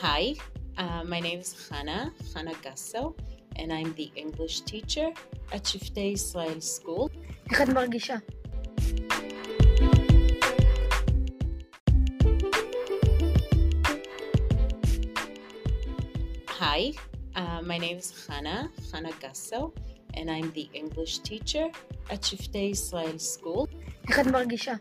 Hi, my name is Hannah, Hannah Gasso, and I'm the English teacher at Shifte Israel School. Hi, uh, my name is Hannah, Hannah Gasso, and I'm the English teacher at Shifte Israel School. איך את מרגישה?